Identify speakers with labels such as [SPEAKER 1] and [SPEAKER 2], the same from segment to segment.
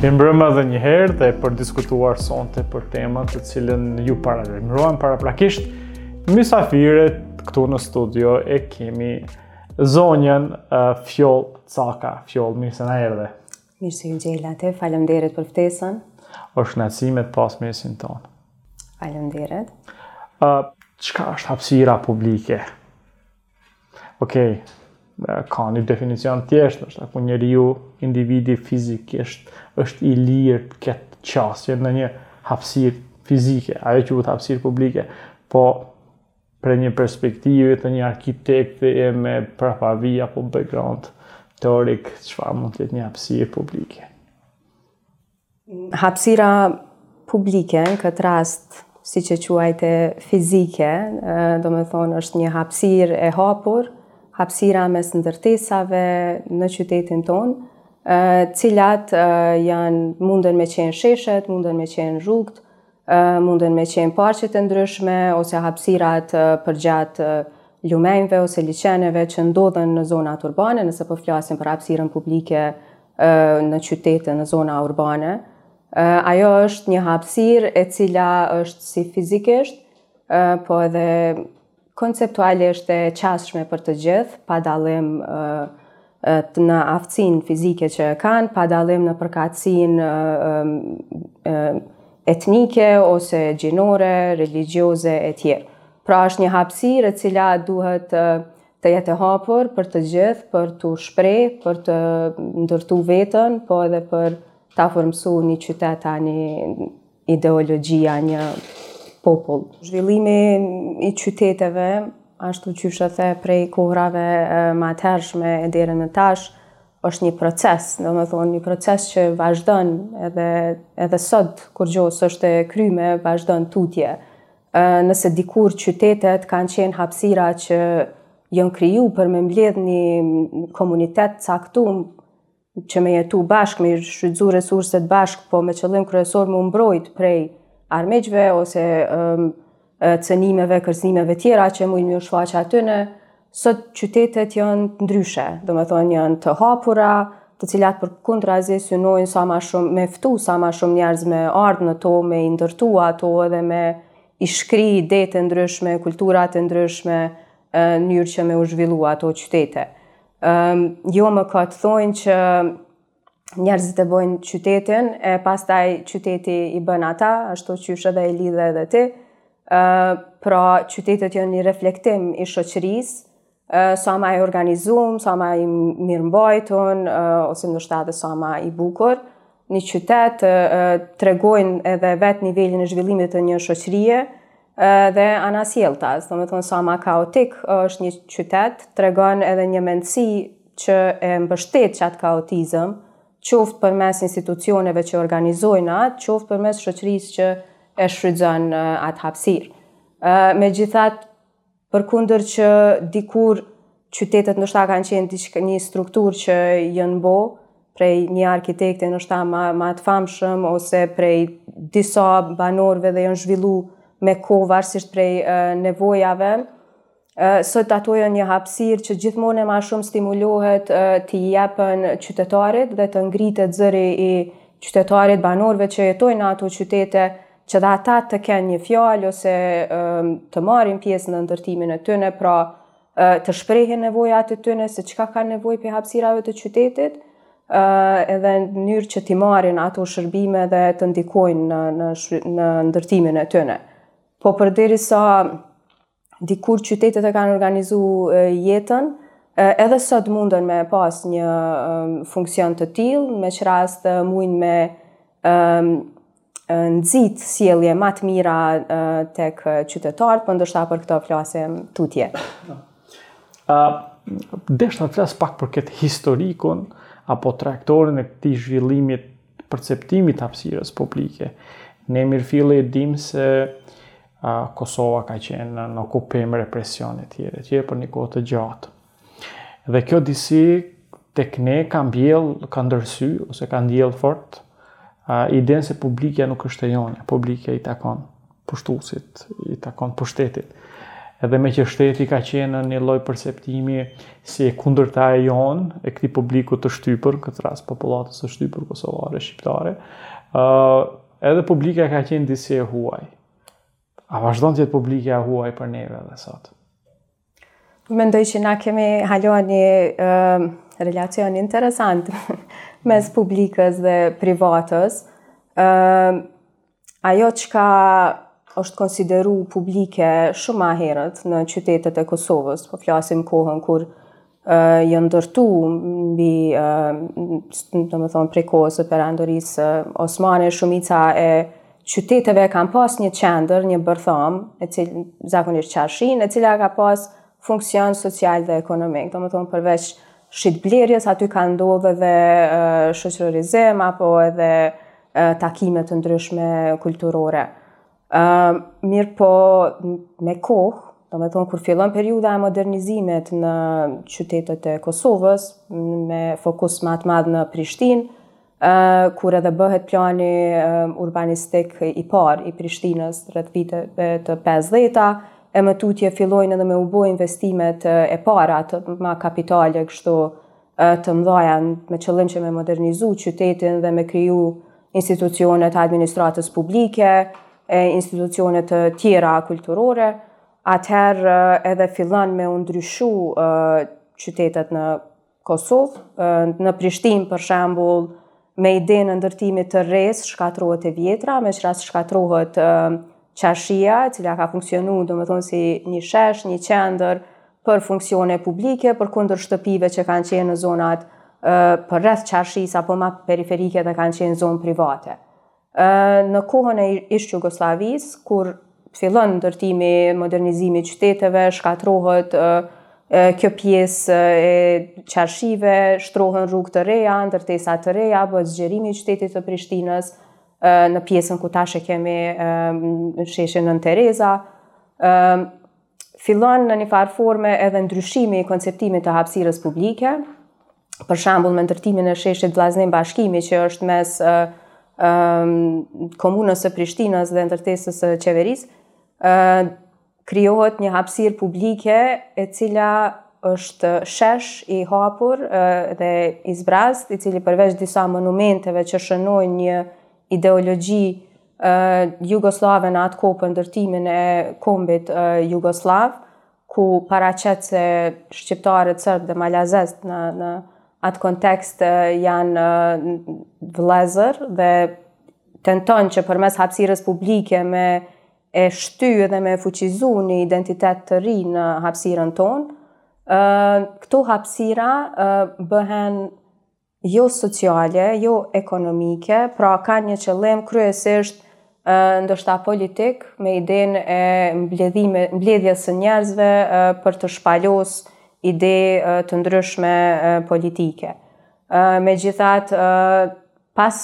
[SPEAKER 1] Mirëmbrëma edhe njëherë dhe për diskutuar sonte për temën të cilën ju paralajmëruam paraprakisht mysafire këtu në studio e kemi zonjën uh, Fjollë Caka. Fjollë, mirë se na erdhe.
[SPEAKER 2] Mirë se ju gjeta, faleminderit për ftesën.
[SPEAKER 1] Osht kënaqësi me t'pas n'mesin
[SPEAKER 2] tonë. Faleminderit.
[SPEAKER 1] Uh, çka është hapsira publike? Okej, okay. ka një definicion thjeshtë, është kur njeriu, individi fizikisht, është i lirë të ketë qasje në një hapsir fizike, ajo quhet hapsir publike, po prej një perspektive të një arkitekte me prapavi apo background teorik, çfarë mund të jetë një hapsir publike.
[SPEAKER 2] Hapsira publike, në këtë rast, siç e quajte fizike, domethonë është një hapsir e hapur, hapsira mes ndërtesave në qytetin tonë, të cilat janë mundën me qenë sheshet, mundën me qenë rrugët, mundën me qenë parqet e ndryshme ose hapsirat përgjat lumenjve ose liqeneve që ndodhen në zonat urbane, nëse po flasim për hapsirën publike në qytete, në zona urbane. Ajo është një hapsir e cila është si fizikisht, po edhe Konceptualisht e qasshme për të gjithë, pa dallim në aftësinë fizike që e kanë, pa dallim në përkatësinë etnike ose gjinore, religjioze e tjerë. Pra është një hapësirë e cila duhet të jetë e hapur për të gjithë, për t'u shpreh, për të ndërtu vetën, po edhe për ta formësu një qytet a një ideologji a një popull. Zhvillimi i qyteteve, ashtu qysh e the prej kohrave ma t'hershme e dere në tash, është një proces, domethonë, një proces që vazhdon edhe, edhe sot, kurgjo s' është e kryme, vazhdon tutje. Nëse dikur qytetet kanë qenë hapsira që jonë kriju për me mbledh një komunitet t'caktum, që me jetu bashkë, me shfrytëzu resurset bashkë, po me qëllim kryesor me u mbrojt prej armiqve ose um, cënimeve, kërcënimeve tjera që mujnë me ju shfaqë atyne, sot qytetet janë ndryshe, domethonë janë të hapura, të cilat përkundrazi synojnë sa ma shumë, me ftu sa ma shumë njerëz me ardhë në to, me i ndërtu ato edhe me i shkri idetë e ndryshme, kulturat e ndryshme, n'mënyrë që me u zhvillu ato qytete. Um, jo më kot thojnë që njerëzit e bojnë qytetin, e pastaj qyteti i bën ata, ashtu qysh edhe e lidhe edhe ti. Uh, pra, qytetet janë një reflektim i shoqërisë, uh, sa ma i organizum, sa ma i mirëmbajtun, uh, ose ndoshta edhe sa ma i bukur. Një qytet uh, tregon edhe vetë nivelin e zhvillimit të një shoqërie, dhe anasjelltas, domethonë sa ma kaotik është një qytet, tregon edhe një mendësi që e mbështet qatë kaotizëm, qoftë përmes institucioneve që organizojnë atë, qoftë përmes shoqërisë që e shfrytëzon atë hapësirë. Megjithatë, Përkundër që dikur qytetet ndoshta kanë qenë diçka një strukturë që janë bo prej një arkitekti ndoshta ma ma të famshëm ose prej disa banorëve dhe janë zhvillu me kohë varësisht prej nevojave. Sot ato janë një hapësirë që gjithmonë e ma shumë stimulohet t'i jepen qytetarit dhe të ngritet zëri i qytetarit, banorëve që jetojnë në ato qytete që dhe ata të kenë një fjalë ose të marrin pjesë në ndërtimin e tyne, pra të shprehin nevojat e tyne se çka kanë nevojë prej hapësirave të qytetit, edhe në mënyrë që t'i marrin ato shërbime dhe të ndikojnë në në në ndërtimin e tyne. Po përderisa dikur qytetet e kanë organizu jetën, edhe sot mundën me pas një funksion të tillë, me ç'rast mujnë me nxitë sjellje ma të mira tek qytetarët, për po ndoshta për këto flasim tutje.
[SPEAKER 1] Deshta të flas pak për këtë historikun, apo trajektoren e këtij zhvillimit perceptimit të hapësirës publike. Ne mirëfilli e dimë se Kosova ka qenë në okupim, represion e tjera, e tjera për një kohë të gjatë. Dhe kjo disi tek ne ka mbjellë, ka ndërsy, ose ka ndjellë fort, a, idenë se publikja nuk është e jona, publikja i takon pushtuesit, i takon pushtetit. Edhe meqë shteti ka qenë në një lloj perceptimi si e kundërta e jonë, e këtij publiku të shtypër, në këtë rast popullatës së shtypër, kosovare, shqiptare, Edhe publika ka qenë disi e huaj. A vazhdon të jetë publika e huaj për neve edhe sot?
[SPEAKER 2] Mendoj që na kemi hala një uh, relacion interesant mes publikës dhe privatës. Uh, ajo çka është konsideru publike shumë ma herët në qytetet e Kosovës, po flasim në kohën kur janë ndërtu mbi domethënë prej kohës së perandorisë osmane shumica e qyteteve kanë pas një qendër, një bërthamë, e cila zakonisht çarshinë, e cila ka pas funksion social dhe ekonomik. Domethënë përveç shitblerjes, aty ka ndodh edhe shoqërorizim, apo edhe takime të ndryshme kulturore. Uh, mirëpo me kohë, domethënë kur fillon periudha e modernizimit në qytetet e Kosovës, me fokus ma të madh në Prishtinë, uh, kur edhe bëhet plani uh, urbanistik i parë i Prishtinës rreth viteve të 50-ta, e më tutje fillojnë edhe me u bo investimet e para të ma kapitale kështu të mëdha me qëllim që me modernizu qytetin dhe me kriju institucione të administratës publike, e institucione të tjera kulturore, atëherë edhe fillon me u ndryshu qytetet në Kosovë, në Prishtinë për shembul, Me idenë e ndërtimit të resë shkatërrohet e vjetra, me ç'rast shkatërrohet çarshia, e cila ka funksionu, domethënë si një shesh, një qendër për funksione publike, përkundër shtëpive që kanë qenë në zonat përreth çarshisë, apo ma periferike dhe kanë qenë zonë private. Në kohën e ish Jugosllavisë, kur fillon ndërtimi, modernizimi i qyteteve, shkatërrohet kjo pjesë e çarshive, shtrohen rrugë të reja, ndërtesa të reja, bëhet zgjerimi i qytetit të Prishtinës në pjesën ku tash e kemi sheshin Nënë Tereza. Fillon në një farë forme edhe ndryshimi i konceptimit të hapësirës publike. për shembull me ndërtimin e sheshit Vllaznim Bashkimi që është mes komunës së Prishtinës dhe ndërtesës së qeverisë, krijohet një hapësirë publike e cila është shesh i hapur dhe i zbrazët, i cili përveç disa monumenteve që shënojnë një ideologji jugosllave në atë kohë për ndërtimin e kombit jugosllav, ku paraqet se shqiptarët, serbët dhe malazezët në, në atë kontekst janë vëllezër dhe tenton që përmes hapësirës publike me e shty dhe me e fuqizu një identitet të ri në hapësirën tonë, këto hapësira bëhen jo sociale, jo ekonomike, pra kanë një qëllim kryesisht ndoshta politik me idenë e mbledhimit, mbledhjes së njerëzve për të shpalos ide të ndryshme politike. Megjithatë, pas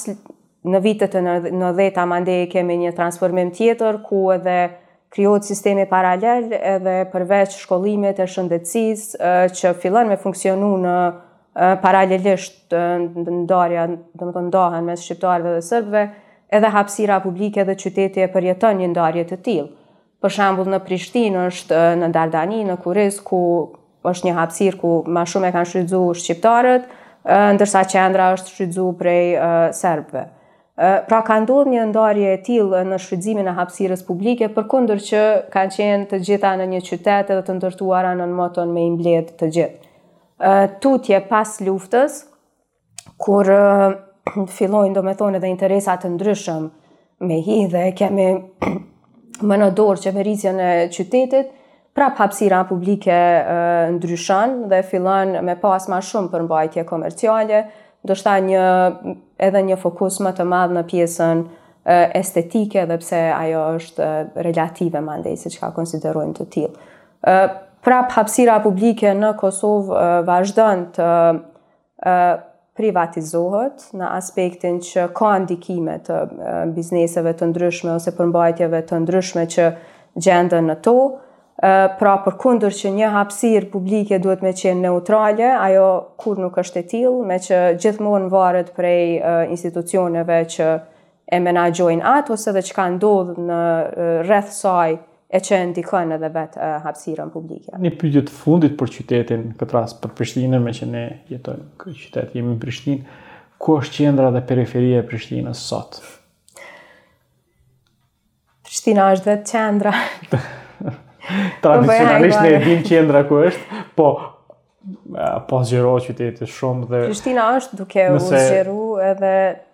[SPEAKER 2] Në vitet e nëntëdhjeta mandej kemi një transformim tjetër ku edhe krijohet sistemi paralel edhe përveç shkollimit e shëndetësisë që fillon me funksionu paralelisht ndarja, domethënë ndahen mes shqiptarëve dhe serbëve, edhe hapsira publike dhe qyteti e përjeton një ndarje të tillë. Për shembull në Prishtinë është në Dardani, në Kurriz ku është një hapësirë ku ma shumë e kanë shfrytëzu shqiptarët, ndërsa qendra është shfrytëzu prej serbëve. Pra ka ndodhë një ndarje e tillë në shfrytëzimin e hapsirës publike, përkundër që kanë qenë të gjitha në një qytet edhe të ndërtuara nën moton me i mbledhë të gjithë. Tutje pas luftës, kur fillojnë domethënë edhe interesa të ndryshme me hi dhe kemi më në dorë qeverisjen e qytetit, prap hapsira publike ndryshon dhe fillon me pas ma shumë përmbajtje komerciale, ndoshta një, edhe një fokus më të madh në pjesën estetike dhe pse ajo është relative mandej, se çka konsiderojnë të tillë. Prap hapsira publike në Kosovë vazhdon të privatizohet në aspektin që ka ndikime të bizneseve të ndryshme ose përmbajtjeve të ndryshme që gjenden në to. Pra përkundër që një hapsirë publike duhet me qenë neutrale, ajo kurrë nuk është e tillë, meqë gjithmonë varet prej institucioneve që e menaxhojnë atë ose dhe çka ndodh rreth saj e që ndikon edhe vetë hapësirën publike.
[SPEAKER 1] Një pyetje të fundit për qytetin, këtë rast për Prishtinën, meqë ne jetojmë në këtë qytet, jemi në Prishtinë, ku është qendra dhe periferia e Prishtinës sot?
[SPEAKER 2] Prishtina është vetë qendra.
[SPEAKER 1] Tradicionalisht ne e dim qendra ku është, po po zgjerohet qyteti shumë dhe
[SPEAKER 2] Prishtina është duke u zgjeru edhe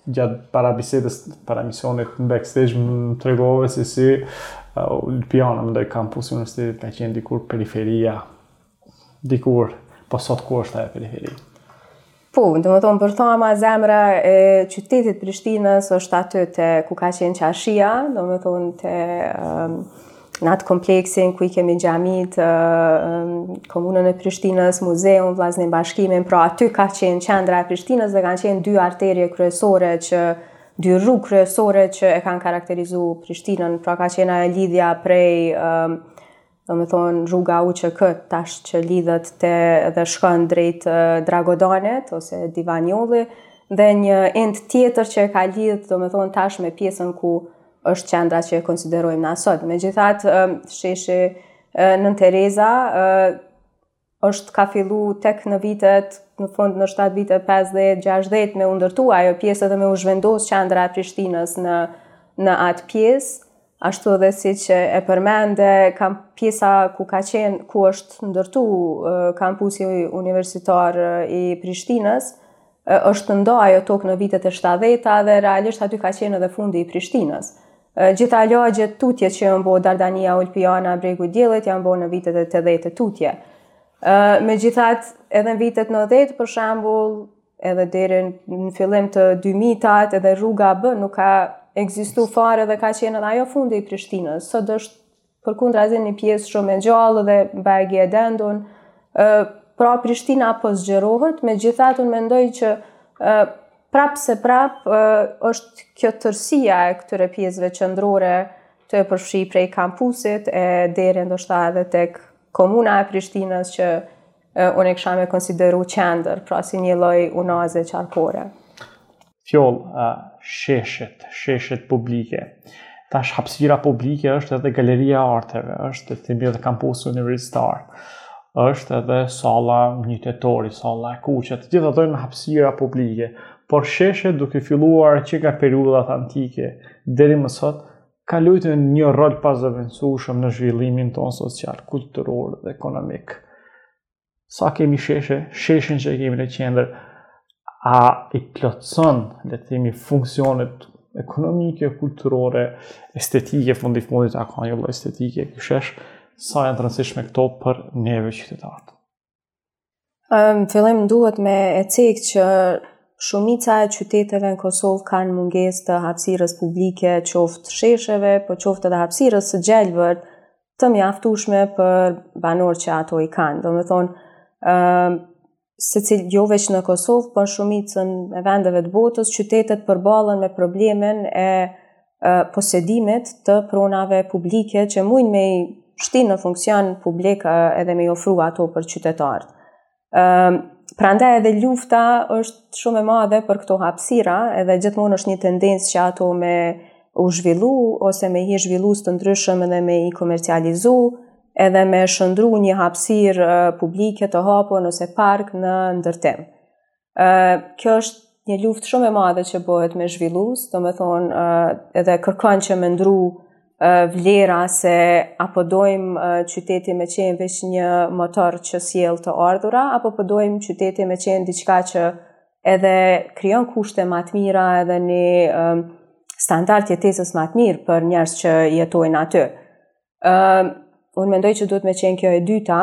[SPEAKER 1] gjatë parabisedës para emisionit në backstage më tregove se si uh, Ulpiana mendoj kampusi i universitetit ka qenë dikur periferia Dikur, po sot ku është ajo periferi?
[SPEAKER 2] Po, domethënë, bërthama, zemra e qytetit të Prishtinës është aty te ku ka qenë çarshia, domethënë te um, në atë kompleksin ku i kemi xhamitë, um, komunën e Prishtinës, muzeun, Vllaznim-Bashkimin, pra aty ka qenë qendra e Prishtinës dhe kanë qenë dy arterje kryesore që dy rrugë kryesore që e kanë karakterizu Prishtinën, pra ka qenë ajo lidhja prej um, domethënë rruga UÇK tash që lidhet te dhe shkon drejt Dragodanit ose Divanjolli dhe një end tjetër që e ka lidh domethënë tash me pjesën ku është qendra që e konsiderojmë na sot. Megjithatë, sheshi Nënë Tereza është ka fillu tek në vitet, në fund në të vërtetë 50-60 me u ndërtu ajo pjesë dhe me u zhvendos qendra e Prishtinës në në atë pjesë, ashtu edhe siç e përmende, kam pjesa ku ka qenë, ku është ndërtu kampusi universitar i Prishtinës, është nda ajo tokë në vitet e 70-ta dhe realisht aty ka qenë edhe fundi i Prishtinës. Gjitha lagjet tutje që janë bo Dardania, Ulpiana, Bregu i Diellit, janë bo në vitet e 80-ta e tutje. Megjithatë edhe në vitet 90, për shembull, edhe deri në fillim të 2000-tave edhe Rruga B nuk ka ekzistu fare dhe ka qenë edhe ajo fundi i Prishtinës. Sot është Përkundrazi ni pjesë shumë e gjallë dhe bajagi e dendun, pra Prishtina po zgjerohet, megjithatë unë mendoj që prapëseprapë është kjo tërësia e këtyre pjesëve qendrore të përfshi prej kampusit e deri ndoshta edhe tek komuna e Prishtinës që Unë e kisha me konsideru qendër, pra si një lloj unaze qarkore.
[SPEAKER 1] Fjollë, sheshet, sheshet publike. Tash hapsira publike është edhe Galeria e Arteve, është të themi edhe kampusi universitar, është edhe salla Një Tetori, Salla e Kuqe, të gjitha, domethënë hapsira publike, por sheshet duke filluar që nga periudhat antike, deri më sot, kanë luajtur një rol të pazëvendësueshëm në zhvillimin tonë social, kulturor dhe ekonomik. Sa kemi sheshe, sheshin që kemi në qendër, a i plotëson, le të themi, funksionet ekonomike, kulturore, estetike, fundi i fundit a ka një lloj estetike, ky shesh sa janë të rëndësishme këto për neve qytetarët.
[SPEAKER 2] Në fillim duhet me e cek që shumica e qyteteve në Kosovë kanë mungesë të hapësirës publike, qoftë shesheve, po qoftë edhe hapësirës së gjelbër të mjaftueshme për banorët që ato i kanë. Domethonë, ëm secil, jo veç në Kosovë, po në shumicën e vendeve të botës, qytetet përballen me problemin e posedimit të pronave publike që mujnë me i shti në funksion publik edhe me i ofru ato për qytetarët. Prandaj edhe lufta është shumë e madhe për këto hapsira edhe gjithmonë është një tendencë që ato me u zhvillu ose me hi zhvillues të ndryshëm edhe me i komercializu edhe me shëndru një hapsirë publike të hapun ose park në ndërtim. kjo është një luftë shumë e madhe që bëhet me zhvillues, domethonë edhe kërkon që me ndru vlera se a po dojmë qyteti me qenë veç një motor që sjell të ardhura, apo po dojmë qyteti me qenë diçka që edhe krijon kushte ma të mira edhe një standard jetesës ma të mirë për njerëz që jetojnë aty. Ëm unë mendoj që duhet me qenë kjo e dyta,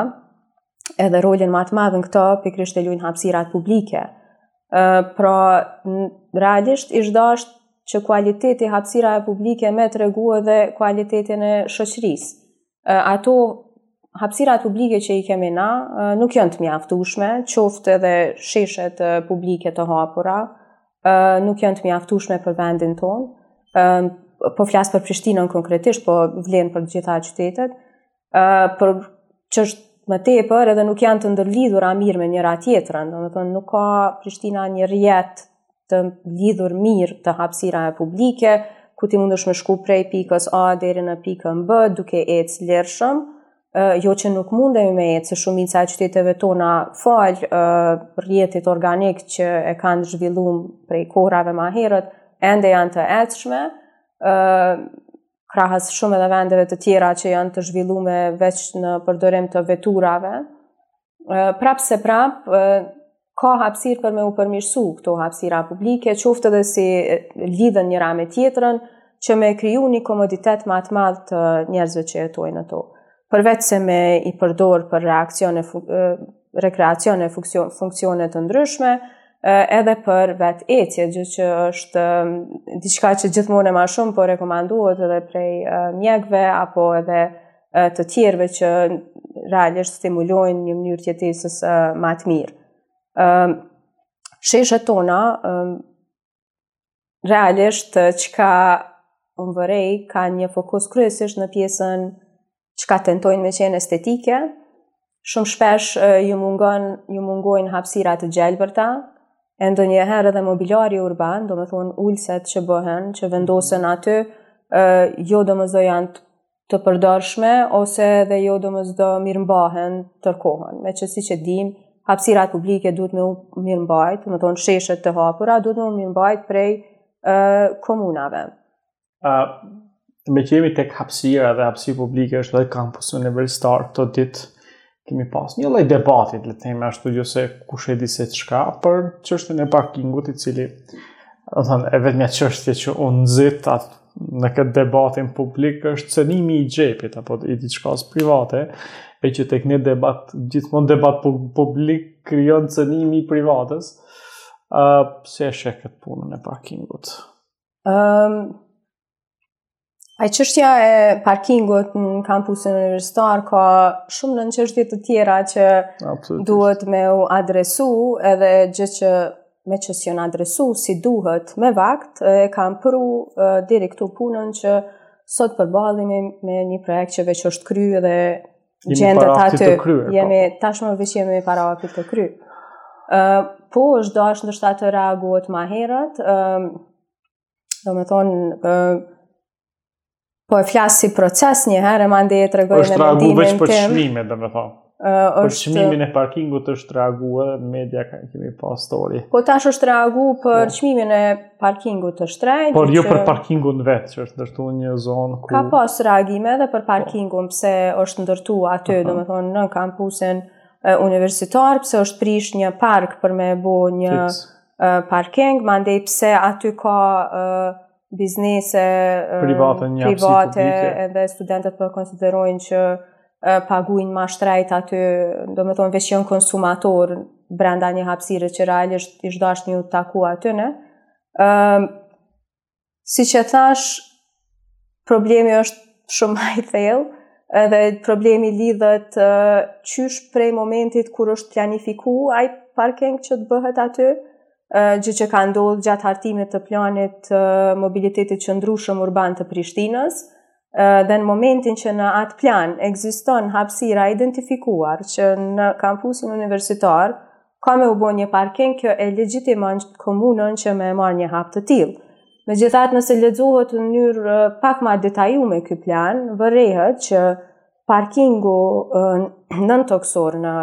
[SPEAKER 2] edhe rolin ma të madh në këto pikërisht e luajnë hapësirat publike. Ë pra realisht ish dashtë që kualiteti i hapësirave publike me tregu edhe kualitetin e shoqërisë. Ato hapësirat publike që i kemi na nuk janë të mjaftushme, qoftë edhe sheshet publike të hapura, nuk janë të mjaftushme për vendin tonë, po flas për Prishtinën konkretisht, po vlen për të gjitha qytetet, uh, për çka është më tepër edhe nuk janë të ndërlidhura mirë me njëra tjetrën, domethënë nuk ka Prishtina një rrjet të lidhur mirë të hapësirave publike, ku ti mundesh me shku prej pikës A deri në pikën B duke ecë lirshëm, jo që nuk mundemi me ecë se shumica e qyteteve tona falë rrjetit organik që e kanë zhvillu prej kohërave ma herët, ende janë të ecshme, krahas shumë edhe vendeve të tjera që janë të zhvillume veç në përdorim të veturave, prapëseprapë ka hapsirë për me u përmirësu këto hapsira publike, qoftë edhe si lidhen njëra me tjetrën, që me kriju një komoditet ma të madh të njerëzve që jetojnë në to. Përveç se me i përdor për reakcione rekreacion e funksione të ndryshme, edhe për vetë ecje, gjë që është diçka që gjithmonë e ma shumë po rekomandohet edhe prej mjekëve apo edhe të tjerëve që realisht stimulojnë një mënyrë të jetesës ma të mirë. Ëm sheshet tona realisht çka unë vërej ka një fokus kryesisht në pjesën çka tentojnë me qenë estetike. Shumë shpesh ju mungon ju mungojnë hapësira të gjelbërta, e ndonjëherë edhe mobiliari urban, domethënë ulëset që bëhen, që vendosen aty, jo domosdo janë të përdorshme ose edhe jo domosdo mirëmbahen tërë kohën. Meqë siç e dimë, hapsirat publike duhet me u mirëmbajt, domethënë sheshet të hapura, duhet me u mirëmbajt prej uh, komunave.
[SPEAKER 1] Uh, meqë jemi tek hapsira dhe hapsirë publike është dhe kampusi universitar këto ditë, kemi pas një lloj debati, le të themi ashtu jo se kush e di se çka, për çështjen e parkingut i cili domethënë e vetmja çështje që u nxit atë në këtë debatin publik është cënimi i xhepit apo i diçkas private, e që tek ne debat, gjithmonë debat publik krijon cënimi i privatës. Ë, uh, si e sheh këtë punën e parkingut?
[SPEAKER 2] Ëm, um, Ai çështja e parkingut në kampusin universitar ka shumë nënçështje të tjera që Absolutisht. duhet me u adresu edhe gjë që meqë s'jon adresu si duhet me vakt e ka pru deri këtu punën që sot përballemi me një projekt që veç është kry dhe gjendet aty. Të kryer, po. jemi pa. tashmë veç jemi para aktit të kryer. Ë uh, po është dashur ndoshta të reagohet më herët, ë uh, Domethonë, po e flas si proces një herë, e mandej e tregoj
[SPEAKER 1] edhe mendimin tim. është reagu veç për çmime, domethonë. Uh, për çmimin e parkingut është reagu edhe media ka kemi pa story.
[SPEAKER 2] Po tash është reagu për po. çmimin e parkingut të shtrejt.
[SPEAKER 1] Por jo për parkingun vetë që është ndërtu një zonë ku...
[SPEAKER 2] Ka pas reagime edhe për po. parkingun pse është ndërtu aty, uh -huh. domethonë, në kampusin universitar, pse është prish një park për me bo një... Fix parking, mandej pse aty ka biznese
[SPEAKER 1] private, private
[SPEAKER 2] edhe studentët po konsiderojnë që pagujnë ma shtrejt aty, domethonë veç jon konsumatorë brenda një hapsire që realisht ish dasht me ju taku atyne. siç e thash, problemi është shumë më i thellë, edhe problemi lidhet uh, qysh prej momentit kur është planifiku ai parking që të bëhet aty, uh, gjë që ka ndodh gjatë hartimit të planit të mobilitetit qëndrueshëm urban të Prishtinës, uh, dhe në momentin që në atë plan ekziston hapësira e identifikuar që në kampusin universitar, Ka me u bo një parking kjo e legjitimon komunën që me e marrë një hap të tillë. Megjithat nëse lexohet n'mënyrë pak ma detajume ky plan, vërehet që parkingu nëntokësor në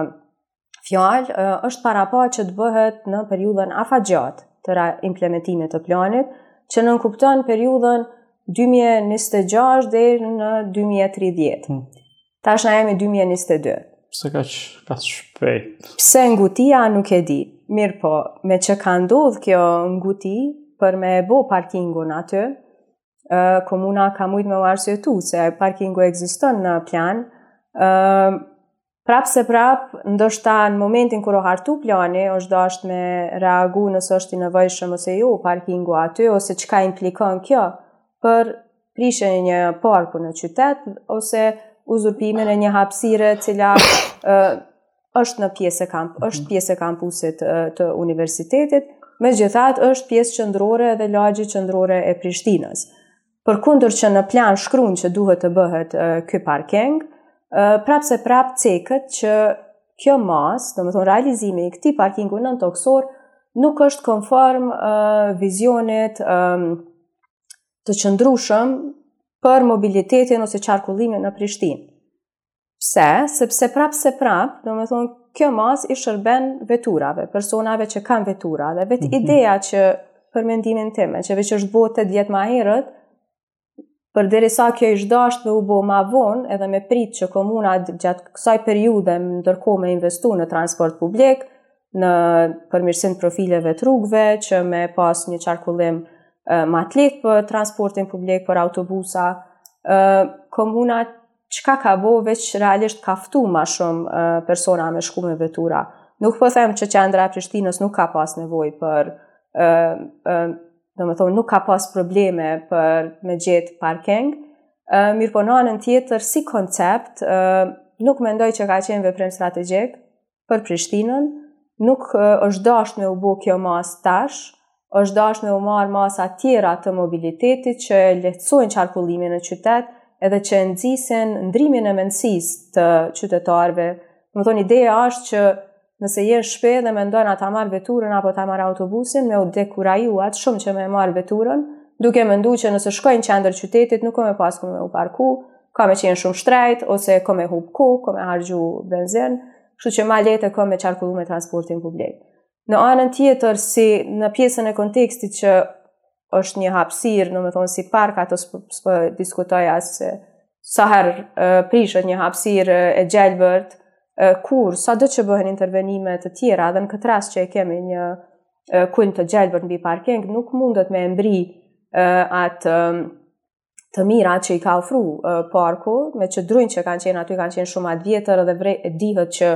[SPEAKER 2] fjalë është parapa që të bëhet në periudhën afatgjatë të implementimit të planit, që nënkupton periudhën 2026 deri në 2030. Hmm. Tash na jemi 2022.
[SPEAKER 1] Pse kaq shpejt?
[SPEAKER 2] Pse ngutia nuk e di? Mirëpo, meqë ka ndodh kjo nguti për me bo parkingun aty, komuna ka mujt me u arsyetu, se parkingu ekziston në plan, prapëseprapë, ndoshta në momentin kur o hartu plani, është dasht me reagu nëse është i nevojshëm ose jo parkingu aty, ose çka implikon kjo, për prishjen e një parku në qytet ose uzurpimin e një hapësire e cila ë është në pjesë e kamp, është mhm. pjesë e kampusit të universitetit, megjithatë është pjesë qendrore dhe lagje qendrore e Prishtinës. Përkundër që në plan shkrun që duhet të bëhet ky parking, prapëseprapë ceket që kjo masë, domethonë realizimi i këtij parkingu nëntokësor nuk është konform uh, vizionit um, të qëndrushëm për mobilitetin ose qarkullimin në Prishtinë. Pse? Sepse prapëseprapë, domethonë, kjo masë i shërben veturave, personave që kanë vetura, dhe vetë mhm. ideja që për mendimin time, që veç është bo tetë vjet ma herët, përderisa kjo ish dashtë me u bo ma vonë, edhe me prit që komuna gjatë kësaj periudhe ndërkohë me investu në transport publik, në përmirësim të profileve të rrugëve, që me pas një qarkullim ma të lehtë për transportin publik, për autobusa. Komuna çka ka bo, veç realisht ka ftu ma shumë persona me shku me vetura. Nuk po them që qendra e Prishtinës nuk ka pas nevojë për, domethonë, nuk ka pas probleme për me gjetë parking, mirëpo në anën tjetër, si koncept, nuk mendoj që ka qenë veprim strategjik, për Prishtinën, nuk është dashtë me u bo kjo masë tash, është dashtë me u marrë masa tjera të mobilitetit që e lehtësojnë qarkullimin në qytet edhe që e nxisin ndrrimin e mendësisë të qytetarëve. Domethonë, ideja është që nëse je n'shpi edhe mendon a ta marr veturën apo ta marr autobusin, me u dekuraju aq shumë që me marrë veturën, duke mendu që nëse shkoj në qendër qytetit nuk kom me pas ku me u parku, ka me qenë shumë shtrejt, ose kom me hup kohë, kom me harxhu benzin, kështu që ma lehtë e kom me qarkullu me transportin publik. Në anën tjetër, si në pjesën e kontekstit që është një hapësirë, domethonë si park, atë s'po e diskutoj se sa herë prishet një hapësirë e gjelbërt, kur, sado që bëhen intervenime të tjera, dhe në këtë rast që e kemi një kulm të gjelbërt mbi parking, nuk mundet me mbrri ato të mira që i ka ofru uh, parku, meqë drunjtë që kanë qenë aty, kanë qenë shumë ma të vjetër dhe vre, dihet që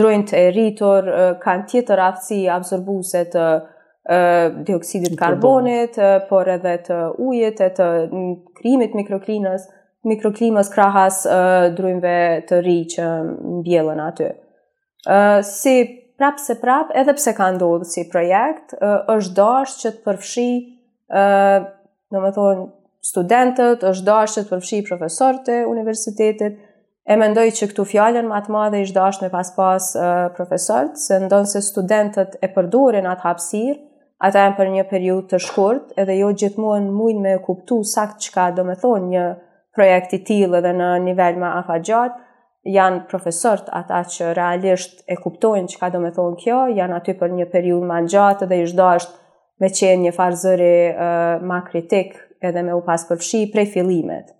[SPEAKER 2] drunjtë e rritur, uh, kanë tjetër aftësi absorbuse të uh, dioksidit karbonit, uh, por edhe të ujit e të krijimit mikroklimës, mikroklimës krahas uh, drunjve të rinj që mbjellen aty. Uh, si prapseprap, edhe pse ka ndodhë si projekt, uh, është dashtë që të përfshijë, uh, domethonë, studentët, është dashtë që të përfshijë profesorët e universitetit, e mendoj që këtu fjalën ma të madhe ish dashtë me pas pas uh, profesorët, se ndonëse studentët e përdorin atë hapësirë, ata janë për një periudhë të shkurtë, edhe jo gjithmonë mujnë me kuptu saktë çka domethonë një projekt i tillë edhe në nivel më afatgjatë, janë profesorët ata që realisht e kuptojnë çka domethonë kjo, janë aty për një periudhë ma të gjatë dhe ish dashtë me qenë një farë zëri uh, ma kritik edhe me u pas përfshi prej fillimit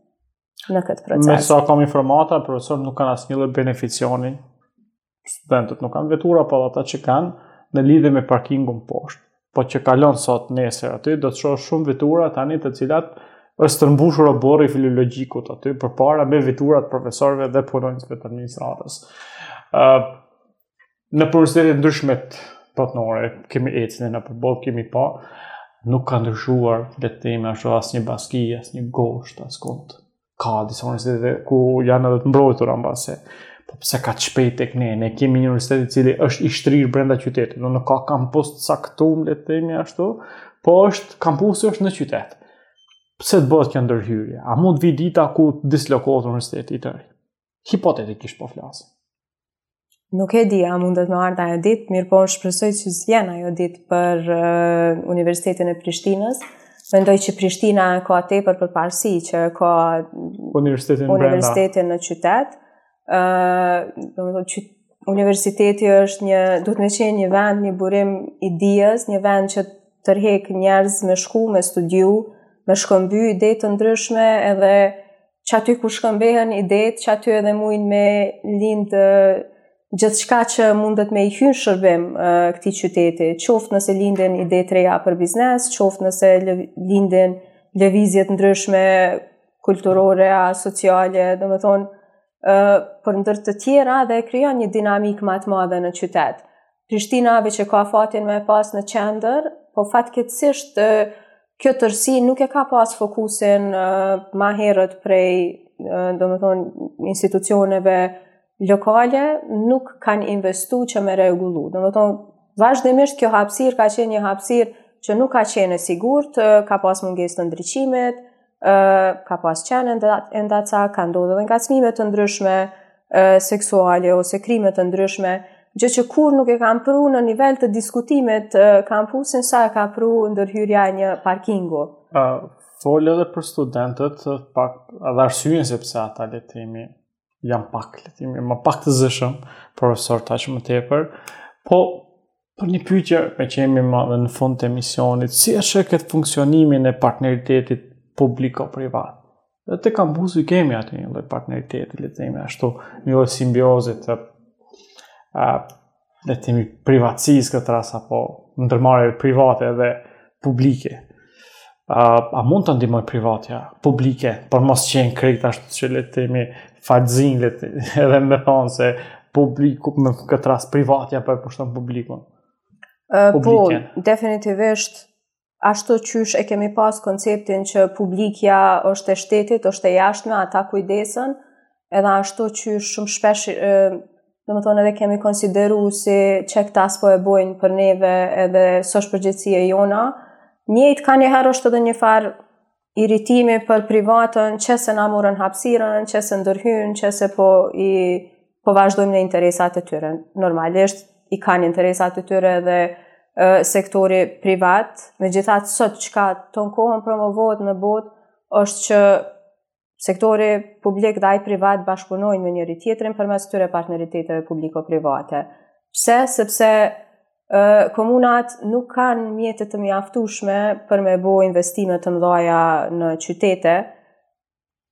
[SPEAKER 2] në këtë proces.
[SPEAKER 1] Me sa kam informata, profesorët nuk kanë asnjë lloj beneficioni, studentët nuk kanë vetura, po edhe ata që kanë, në lidhje me parkingun poshtë. po që kalon sot nesër andej, do të shohë shumë vitura tani të cilat është të mbushur oborri i filologjikut aty, përpara me viturat e profesorëve dhe punonjësve të administratës. Uh, në përsëri ndryshimet pothuaj, kemi ecne në përbol, kemi pa, nuk ka ndryshuar, le të themi ashtu asnjë baski, asnjë gozhdë, askund. ka disa universitete ku janë edhe të mbrojtur mbase. Po pse kaq shpejt tek ne? Ne kemi një universitet i cili është i shtrirë brenda qytetit. Nuk ka kampus të caktuar, le të themi ashtu, po është kampusi është në qytet. Pse të bëhet kjo ndërhyrje? A mund të vijë dita kur të dislokohet universiteti i tërë? Hipotetikisht po flasim.
[SPEAKER 2] Nuk e di, a mundet me ardh ajo ditë, mirëpo unë shpresoj që s'vjen ajo ditë për uh, Universitetin e Prishtinës. Mendoj që Prishtina ka tepër përparësi që ka
[SPEAKER 1] Universitetin,
[SPEAKER 2] Universitetin në qytet. Uh, qyt, universiteti është një, duhet me qenë një vend, një burim i dijes, një vend që tërheq njerëz me shku, me studiu, me shkëmby ide të ndryshme edhe që aty ku shkëmbehen idetë, që aty edhe mujnë me lindë gjithçka që mundet me i hy në shërbim këtij qyteti, qoftë nëse lindin ide të reja për biznes, qoftë nëse lindin lëvizje të ndryshme kulturore, a sociale, domethënë, përndër të tjera dhe krijon një dinamikë ma të madhe në qytet. Prishtina edhe që ka fatin me e pas në qendër, po fatkeqësisht kjo tërësi nuk e ka pas fokusin ma herët prej domethënë institucioneve lokale nuk kanë investu që me regullu. Domethënë, vazhdimisht kjo hapësirë ka qenë një hapësirë që nuk ka qenë e sigurt, ka pas mungesë të ndriçimit, ka pas qen endacakë, ka ndodhë edhe ngacmime të ndryshme seksuale ose krime të ndryshme, gjë që kurrë nuk e kanë pru në nivel të diskutimit, kanë pru se sa e ka pru ndërhyrja e një parkingu.
[SPEAKER 1] Uh, Fole edhe për studentët, pak edhe arsyen se pse ata le të themi janë pak le të themi, ma pak të zëshëm, profesorët diç më tepër, po për një pyetje meqë jemi edhe në fund të emisionit, si e sheh këtë funksionimin e partneritetit publiko-privat? Edhe te kampusi i kemi atë një lloj partneriteti, le të themi ashtu, një lloj simbioze të le të themi privatësisë në këtë rast apo ndërmarrjeve private dhe publike. A, a mund ta ndihmojë privatja, publike, por mos qenë krejt ashtu që le të themi fazin le të edhe me thonë se publiku në këtë rast privatja po e pushton publikun.
[SPEAKER 2] Uh, po, definitivisht ashtu qysh e kemi pas konceptin që publikja është e shtetit, është e jashtme, ata kujdesën, edhe ashtu qysh shumë shpesh, domethonë edhe kemi konsideru si qekta s'po e bojnë për neve edhe s'është përgjegjësi e jona, njëjtë kanjëherë është edhe njëfarë irritimi për privatën, që se na morën hapësirën, që se ndërhyn, që se po i po vazhdojmë në interesat e tyre. Normalisht i kanë interesat e tyre dhe e, sektori privat, megjithatë sot çka ton kohën promovohet në botë është që sektori publik dhe ai privat bashkëpunojnë me njëri-tjetrin përmes këtyre partneriteteve publiko-private. Pse? Sepse komunat nuk kanë mjete të mjaftushme për me bo investime të mdhaja në qytete,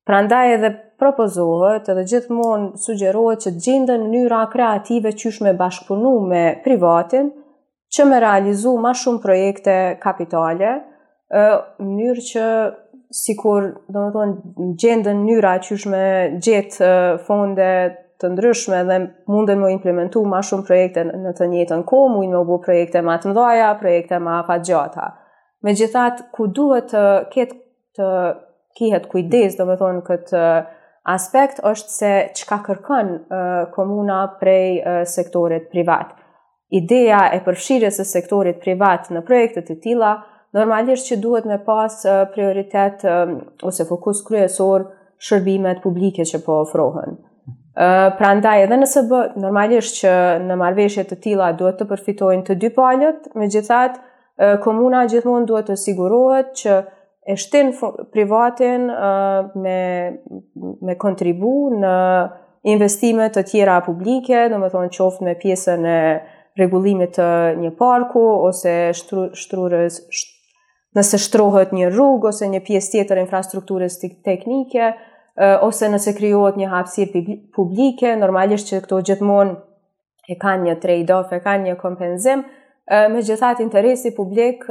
[SPEAKER 2] prandaj edhe propozohet edhe gjithmonë sugjerohet që të gjinden mënyra kreative qysh me bashkëpunu me privatin, që me realizu ma shumë projekte kapitale, mënyrë që sikur domethonë gjenden mënyra qysh me gjet fonde të ndryshme dhe munden me u implementu ma shumë projekte në të njëjtën kohë, mujn me u bo projekte ma të mdhaja, projekte ma afatgjata. Megjithatë, ku duhet të ketë të kihet kujdes, domethonë këtë aspekt, është se çka kërkon komuna prej sektorit privat. Ideja e përfshirjes së sektorit privat në projekte të tilla normalisht që duhet me pas prioritet ose fokus kryesor shërbimet publike që po ofrohen. Prandaj edhe nëse bë, normalisht që në marrëveshje të tilla duhet të përfitojnë të dy palët, megjithatë, komuna gjithmonë duhet të sigurohet që e shtin privatin me, me kontribu në investime të tjera publike, domethonë qoftë me pjesën e rregullimit të një parku, ose shtru, shtrurës, sht, nëse shtrohet një rrugë, ose një pjesë tjetër infrastrukturës teknike, ose nëse krijohet një hapësirë publike, normalisht që këto gjithmonë e kanë një trade-off, e kanë një kompenzim, megjithatë interesi publik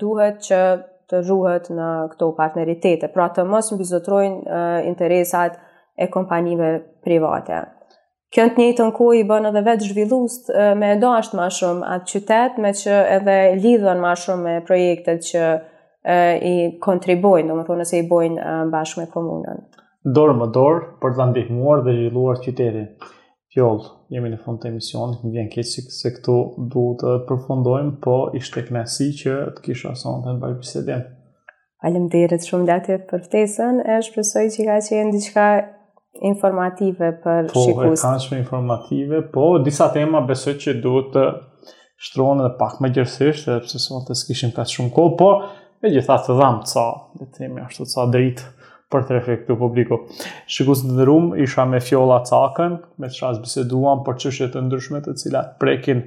[SPEAKER 2] duhet që të ruhet në këto partneritete, pra të mos mbizotërojnë interesat e kompanive private. Kjo në të njëjtën kohë i bën edhe vetë zhvilluesit me e dashtë ma shumë atë qytet, me që edhe lidhen ma shumë me projektet që i kontribojnë, domethonë nëse i bojnë bashkë me komunën.
[SPEAKER 1] Dorë më dorë për të ndihmuar dhe zhvilluar qytetin. Fjoll, jemi në fund të emisionit, më vjen keq se këtu duhet të përfundojmë, po ishte kënaqësi që të kisha sonte në bashkëbisedim.
[SPEAKER 2] Faleminderit shumë edhe ty për ftesën, e shpresoj që ka qenë diçka informative për
[SPEAKER 1] po,
[SPEAKER 2] shikuesit.
[SPEAKER 1] Po, ka qenë shumë informative, po disa tema besoj që duhet të shtruan edhe pak më gjerësisht, edhe pse sonte s'kishim kaq shumë kohë, po megjithatë dhamë ca, do të themi ashtu ca dritë për të reflektu publiku. Shikues të nderum, isha me Fjolla Cakën, me të cilën biseduam për çështje të ndryshme të cilat prekin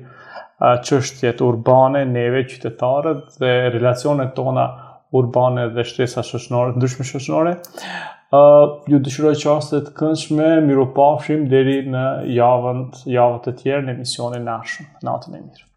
[SPEAKER 1] çështjet urbane, neve, qytetarët dhe relacionet tona urbane dhe shtresa shoqërore, ndryshme shoqërore. Uh, ju dëshiroj çaste të këndshme, mirupafshim deri në javën, javën tjetër në emisionin e ardhshëm. Natën e mirë.